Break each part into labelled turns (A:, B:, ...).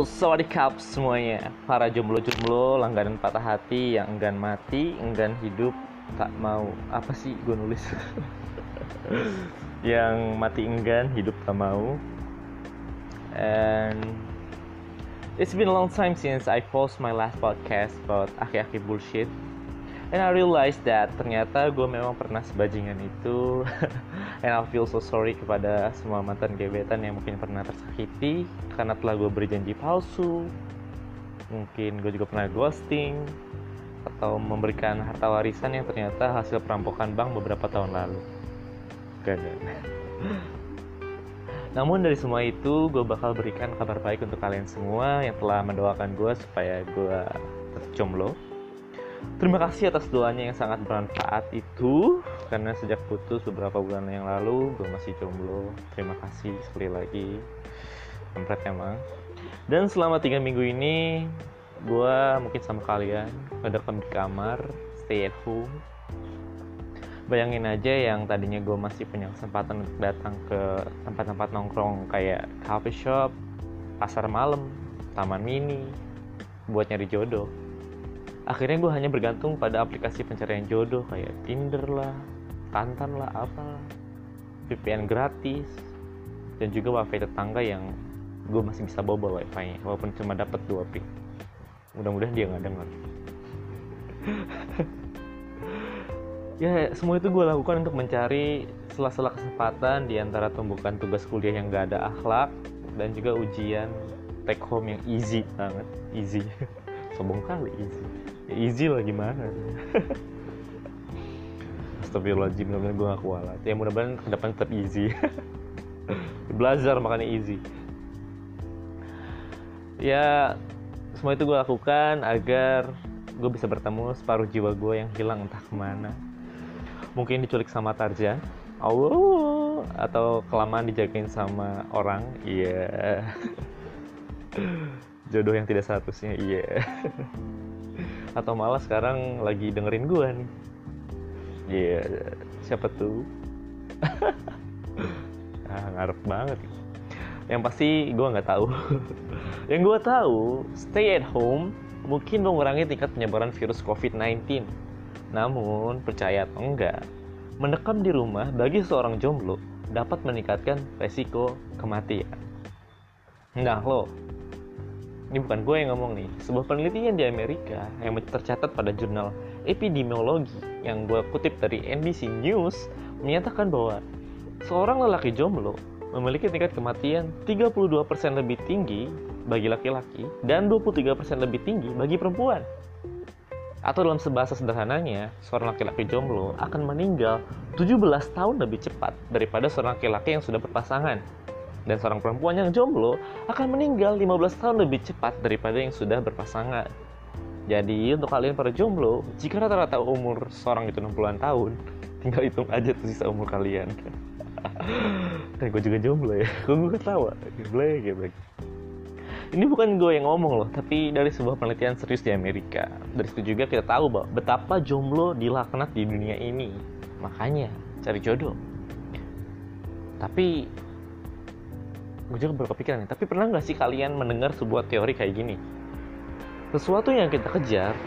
A: Halo, sawadikap semuanya. Para jomblo-jomblo, langganan patah hati Yang enggan mati, enggan hidup Tak mau, apa sih gue nulis? Yang mati enggan, hidup tak mau. And It's been a long time since I post my last podcast About aki-aki bullshit. And I realized that ternyata gue memang pernah sebajingan itu And I feel so sorry kepada semua mantan gebetan yang mungkin pernah tersakiti Karena telah gue beri janji palsu. Mungkin gue juga pernah ghosting Atau memberikan harta warisan yang ternyata hasil perampokan bank beberapa tahun lalu. Gak. Namun dari semua itu gue bakal berikan kabar baik untuk kalian semua Yang telah mendoakan gue supaya gue tetap jomblo Terima kasih atas doanya yang sangat bermanfaat itu Karena sejak putus beberapa bulan yang lalu Gue masih jomblo. Terima kasih sekali lagi. Kampret emang. Dan selama tiga minggu ini Gue mungkin sama kalian Ngedekam di kamar Stay at home. Bayangin aja yang tadinya gue masih punya kesempatan untuk datang ke tempat-tempat nongkrong Kayak coffee shop Pasar malam Taman mini Buat nyari jodoh akhirnya gue hanya bergantung pada aplikasi pencarian jodoh kayak Tinder lah, Tantan lah, apa VPN gratis, dan juga wifi tetangga yang gue masih bisa bawa wifi-nya walaupun cuma dapat dua ping. Mudah-mudahan dia nggak dengar. ya semua itu gue lakukan untuk mencari sela-sela kesempatan di antara tumbukan tugas kuliah yang gak ada akhlak dan juga ujian take home yang easy banget easy sombong kali easy. Ya easy lah gimana? Astagfirullahaladzim bener-bener gue gak kualat ya mudah-mudahan ke depan tetap easy. Belajar makanya easy. Ya semua itu gue lakukan agar gue bisa bertemu separuh jiwa gue yang hilang entah ke mana. Mungkin diculik sama Tarzan. Allah atau kelamaan dijagain sama orang iya. yeah. jodoh yang tidak seharusnya iya. Yeah. atau malah sekarang lagi dengerin gue nih. Iya yeah, siapa tuh? Ah ngarep banget. Yang pasti gue nggak tahu. Yang gue tahu stay at home mungkin mengurangi tingkat penyebaran virus COVID-19 namun percaya atau enggak mendekam di rumah bagi seorang jomblo dapat meningkatkan resiko kematian. Nah lo ini bukan gue yang ngomong nih sebuah penelitian di Amerika yang tercatat pada jurnal epidemiologi yang gue kutip dari NBC News menyatakan bahwa seorang lelaki jomblo memiliki tingkat kematian 32% lebih tinggi bagi laki-laki dan 23% lebih tinggi bagi perempuan atau dalam sebahasa sederhananya, seorang laki-laki jomblo akan meninggal 17 tahun lebih cepat daripada seorang laki-laki yang sudah berpasangan. Dan seorang perempuan yang jomblo akan meninggal 15 tahun lebih cepat daripada yang sudah berpasangan. Jadi untuk kalian para jomblo, jika rata-rata umur seorang itu 60-an tahun, tinggal hitung aja tuh sisa umur kalian. Dan gue juga jomblo ya, gue ketawa, blek ya blek ini bukan gue yang ngomong loh, tapi dari sebuah penelitian serius di Amerika. Dari situ juga kita tahu bahwa betapa jomblo dilaknat di dunia ini. Makanya cari jodoh. Tapi gue juga berkepikiran nih, tapi pernah nggak sih kalian mendengar sebuah teori kayak gini? Sesuatu yang kita kejar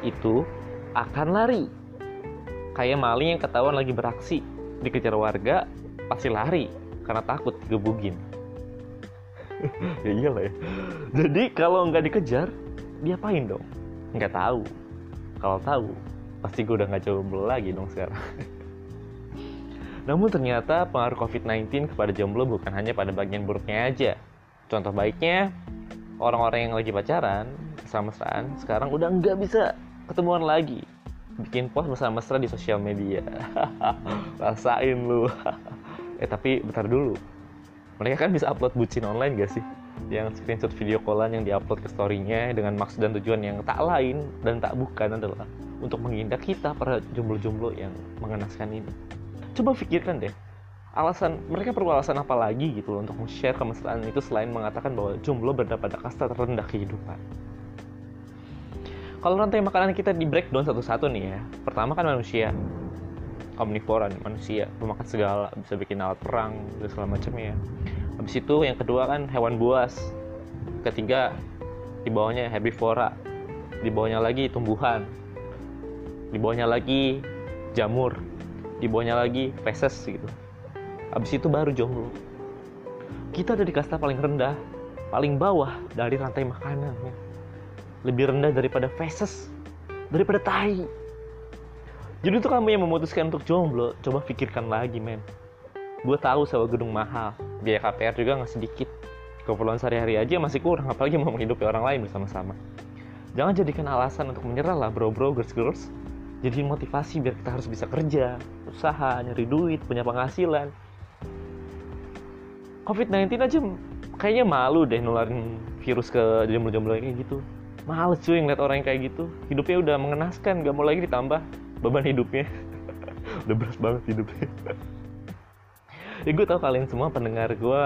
A: itu akan lari. Kayak maling yang ketahuan lagi beraksi, dikejar warga, pasti lari karena takut digebugin. Ya iyalah ya. Jadi kalau nggak dikejar diapain dong? Nggak tahu. Kalau tahu pasti gue udah nggak jomblo lagi dong sekarang namun ternyata pengaruh COVID-19 kepada jomblo bukan hanya pada bagian buruknya aja. Contoh baiknya orang-orang yang lagi pacaran bersama-mesraan sekarang udah nggak bisa ketemuan lagi. Bikin post bersama-mesra di sosial media. Rasain lu. Eh tapi bentar dulu. Mereka kan bisa upload bucin online gak sih? Yang screenshot video callan yang diupload ke storynya dengan maksud dan tujuan yang tak lain dan tak bukan adalah untuk mengindak kita para jomblo-jomblo yang mengenaskan ini coba pikirkan deh alasan mereka perlu alasan apa lagi gitu loh untuk share kemesraan itu selain mengatakan bahwa jomblo berada pada kasta terendah kehidupan? Kalau rantai makanan kita di breakdown satu-satu nih ya pertama kan manusia omnivora nih manusia pemakan segala bisa bikin alat perang dan segala macamnya habis itu yang kedua kan hewan buas ketiga di bawahnya herbivora di bawahnya lagi tumbuhan di bawahnya lagi jamur di bawahnya lagi feses gitu. Abis itu baru jomblo. Kita ada di kasta paling rendah paling bawah dari rantai makanan ya. lebih rendah daripada feses daripada tai. Jadi itu kamu yang memutuskan untuk jomblo coba pikirkan lagi men. Gue tahu sewa gedung mahal biaya KPR juga nggak sedikit. Keperluan sehari-hari aja masih kurang apalagi mau menghidupi orang lain bersama-sama. Jangan jadikan alasan untuk menyerah lah bro bro girls girls jadi motivasi biar kita harus bisa kerja usaha nyari duit punya penghasilan. COVID-19 aja kayaknya malu deh nularin virus ke jomblo-jomblo kayak gitu. Males cuy ngeliat orang yang kayak gitu. Hidupnya udah mengenaskan gak mau lagi ditambah beban hidupnya. Udah berat banget hidupnya. Ya gue tau kalian semua pendengar gue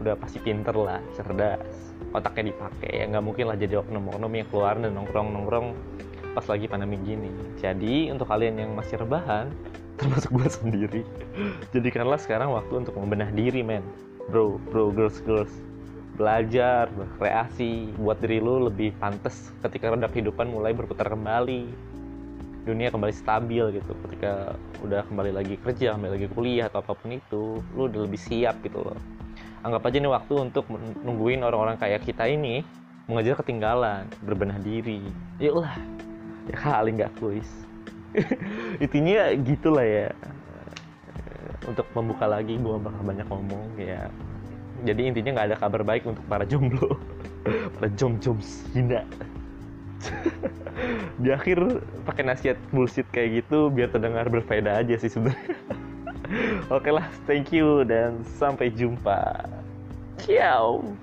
A: udah pasti pinter lah cerdas. Otaknya dipakai ya nggak mungkin lah jadi oknum-oknum yang keluar dan nongkrong-nongkrong pas lagi pandemi gini. Jadi untuk kalian yang masih rebahan termasuk gue sendiri. Jadikanlah sekarang waktu untuk membenah diri men. Bro bro girls girls. Belajar berkreasi. Buat diri lu lebih pantas ketika roda kehidupan mulai berputar kembali. Dunia kembali stabil gitu. Ketika udah kembali lagi kerja kembali lagi kuliah atau apa pun itu lu udah lebih siap gitu loh. Anggap aja ini waktu untuk nungguin orang-orang kayak kita ini mengejar ketinggalan berbenah diri. Yuklah ya kali nggak kuis intinya gitulah ya. Untuk membuka lagi gue bakal banyak ngomong ya. Jadi intinya nggak ada kabar baik untuk para jomblo. Para jom jom hina di akhir pakai nasihat bullshit kayak gitu biar terdengar berbeda aja sih sebenarnya. Oke lah, thank you dan sampai jumpa. Ciao.